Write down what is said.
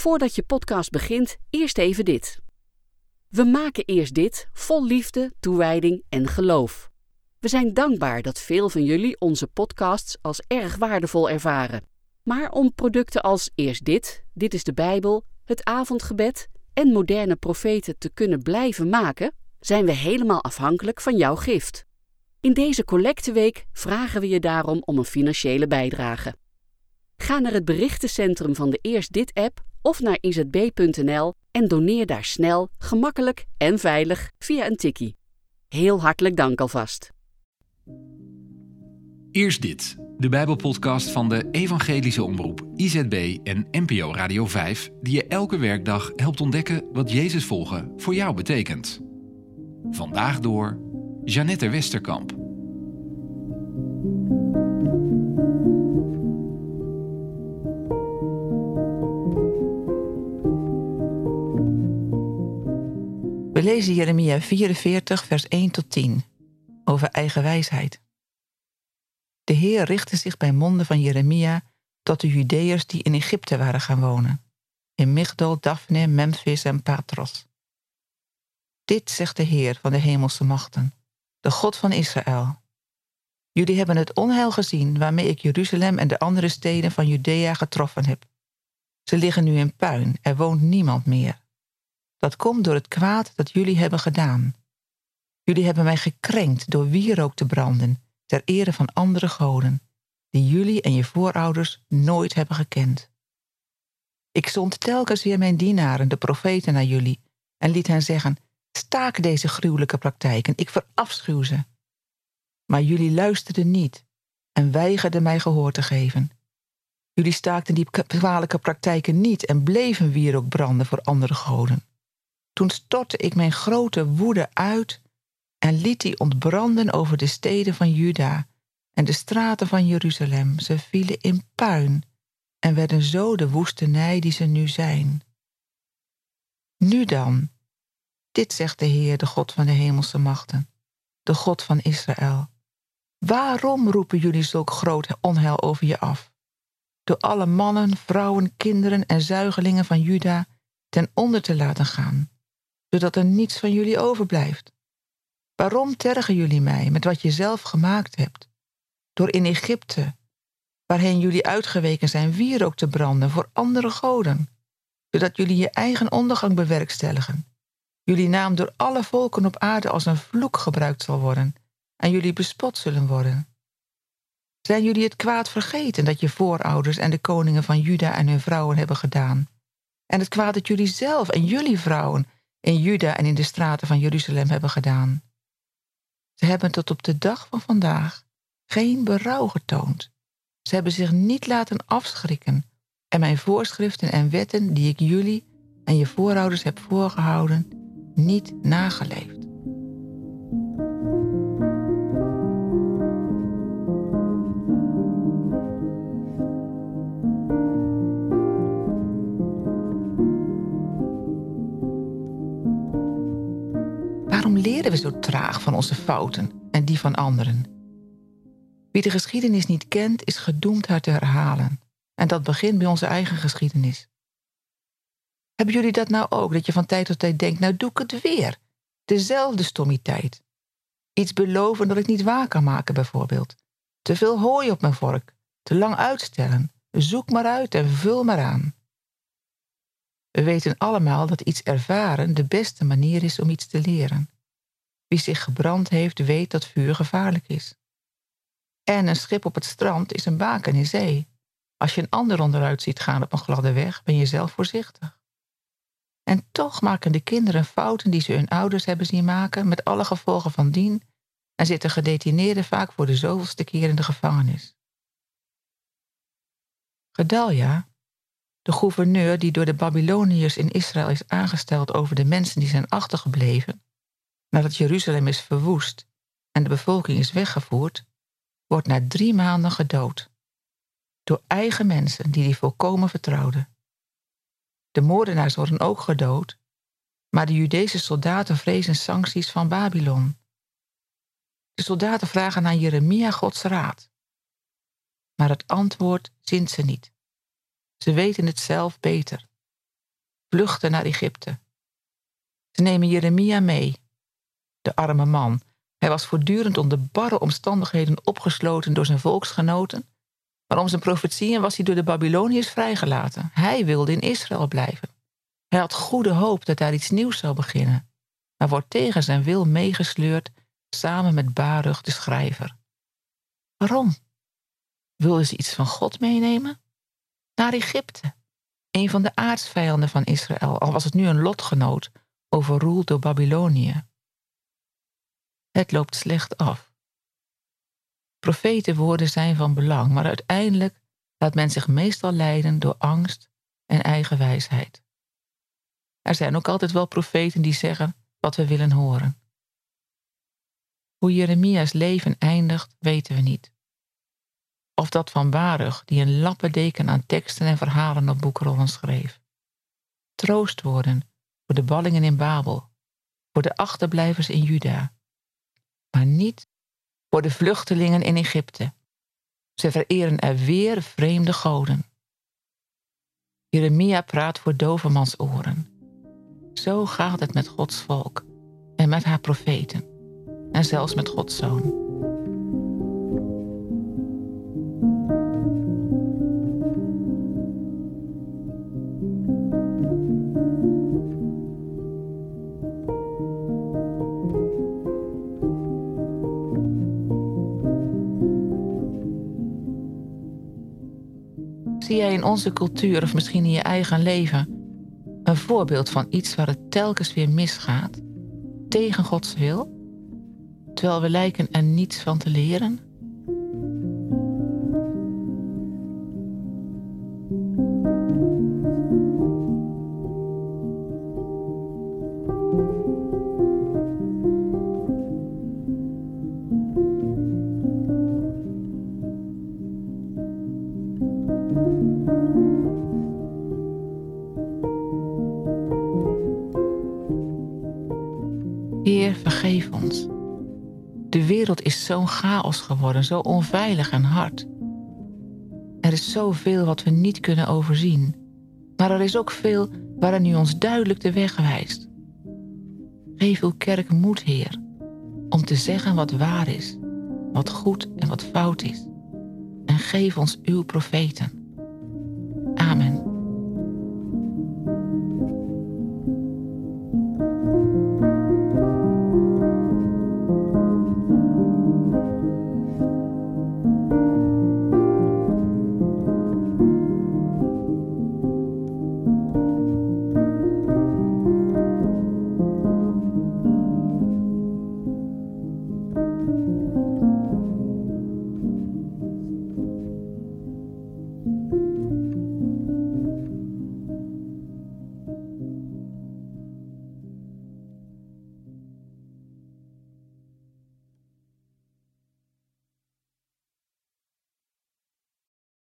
Voordat je podcast begint, eerst even dit. We maken eerst dit vol liefde, toewijding en geloof. We zijn dankbaar dat veel van jullie onze podcasts als erg waardevol ervaren. Maar om producten als Eerst dit, Dit is de Bijbel, het avondgebed en moderne profeten te kunnen blijven maken, zijn we helemaal afhankelijk van jouw gift. In deze collecteweek vragen we je daarom om een financiële bijdrage. Ga naar het berichtencentrum van de Eerst Dit app of naar izb.nl en doneer daar snel, gemakkelijk en veilig via een tikkie. Heel hartelijk dank alvast. Eerst dit, de Bijbelpodcast van de Evangelische Omroep IZB en NPO Radio 5, die je elke werkdag helpt ontdekken wat Jezus volgen voor jou betekent. Vandaag door Jeannette Westerkamp. We lezen Jeremia 44, vers 1 tot 10 over eigen wijsheid. De Heer richtte zich bij monden van Jeremia tot de Judeërs die in Egypte waren gaan wonen, in Migdol, Daphne, Memphis en Patros. Dit zegt de Heer van de hemelse machten, de God van Israël. Jullie hebben het onheil gezien waarmee ik Jeruzalem en de andere steden van Judea getroffen heb. Ze liggen nu in puin, er woont niemand meer. Dat komt door het kwaad dat jullie hebben gedaan. Jullie hebben mij gekrenkt door wierook te branden, ter ere van andere goden, die jullie en je voorouders nooit hebben gekend. Ik zond telkens weer mijn dienaren, de profeten, naar jullie en liet hen zeggen: Staak deze gruwelijke praktijken, ik verafschuw ze. Maar jullie luisterden niet en weigerden mij gehoor te geven. Jullie staakten die kwalijke praktijken niet en bleven wierook branden voor andere goden. Toen stortte ik mijn grote woede uit en liet die ontbranden over de steden van Juda en de straten van Jeruzalem. Ze vielen in puin en werden zo de woestenij die ze nu zijn. Nu dan, dit zegt de Heer, de God van de hemelse machten, de God van Israël. Waarom roepen jullie zulk groot onheil over je af? Door alle mannen, vrouwen, kinderen en zuigelingen van Juda ten onder te laten gaan, zodat er niets van jullie overblijft. Waarom tergen jullie mij met wat je zelf gemaakt hebt? Door in Egypte, waarheen jullie uitgeweken zijn, wierook te branden voor andere goden, zodat jullie je eigen ondergang bewerkstelligen. Jullie naam door alle volken op aarde als een vloek gebruikt zal worden en jullie bespot zullen worden. Zijn jullie het kwaad vergeten dat je voorouders en de koningen van Juda en hun vrouwen hebben gedaan? En het kwaad dat jullie zelf en jullie vrouwen in Juda en in de straten van Jeruzalem hebben gedaan? Ze hebben tot op de dag van vandaag geen berouw getoond. Ze hebben zich niet laten afschrikken en mijn voorschriften en wetten die ik jullie en je voorouders heb voorgehouden, niet nageleefd. Leren we zo traag van onze fouten en die van anderen? Wie de geschiedenis niet kent, is gedoemd haar te herhalen. En dat begint bij onze eigen geschiedenis. Hebben jullie dat nou ook, dat je van tijd tot tijd denkt, nou doe ik het weer. Dezelfde stommiteit. Iets beloven dat ik niet waar kan maken, bijvoorbeeld. Te veel hooi op mijn vork. Te lang uitstellen. Zoek maar uit en vul maar aan. We weten allemaal dat iets ervaren de beste manier is om iets te leren. Wie zich gebrand heeft, weet dat vuur gevaarlijk is. En een schip op het strand is een baken in zee. Als je een ander onderuit ziet gaan op een gladde weg, ben je zelf voorzichtig. En toch maken de kinderen fouten die ze hun ouders hebben zien maken, met alle gevolgen van dien, en zitten gedetineerden vaak voor de zoveelste keer in de gevangenis. Gedalia, de gouverneur die door de Babyloniërs in Israël is aangesteld over de mensen die zijn achtergebleven, nadat Jeruzalem is verwoest en de bevolking is weggevoerd, wordt na drie maanden gedood. Door eigen mensen die die volkomen vertrouwden. De moordenaars worden ook gedood, maar de Judese soldaten vrezen sancties van Babylon. De soldaten vragen aan Jeremia Gods raad. Maar het antwoord zint ze niet. Ze weten het zelf beter. vluchten naar Egypte. Ze nemen Jeremia mee, de arme man. Hij was voortdurend onder barre omstandigheden opgesloten door zijn volksgenoten, maar om zijn profetieën was hij door de Babyloniërs vrijgelaten. Hij wilde in Israël blijven. Hij had goede hoop dat daar iets nieuws zou beginnen, maar wordt tegen zijn wil meegesleurd samen met Baruch de schrijver. Waarom? Wilden ze iets van God meenemen? Naar Egypte, een van de aardsvijanden van Israël, al was het nu een lotgenoot, overroeld door Babylonië. Het loopt slecht af. Profetenwoorden zijn van belang, maar uiteindelijk laat men zich meestal leiden door angst en eigen wijsheid. Er zijn ook altijd wel profeten die zeggen wat we willen horen. Hoe Jeremia's leven eindigt, weten we niet. Of dat van Baruch, die een lappendeken aan teksten en verhalen op boekrollen schreef. Troostwoorden voor de ballingen in Babel, voor de achterblijvers in Juda, maar niet voor de vluchtelingen in Egypte. Ze vereren er weer vreemde goden. Jeremia praat voor dovemans oren. Zo gaat het met Gods volk en met haar profeten en zelfs met Gods zoon. Zie jij in onze cultuur of misschien in je eigen leven een voorbeeld van iets waar het telkens weer misgaat, tegen Gods wil, terwijl we lijken er niets van te leren? Is zo'n chaos geworden, zo onveilig en hard. Er is zoveel wat we niet kunnen overzien, maar er is ook veel waarin u ons duidelijk de weg wijst. Geef uw kerk moed, Heer, om te zeggen wat waar is, wat goed en wat fout is. En geef ons uw profeten. Amen.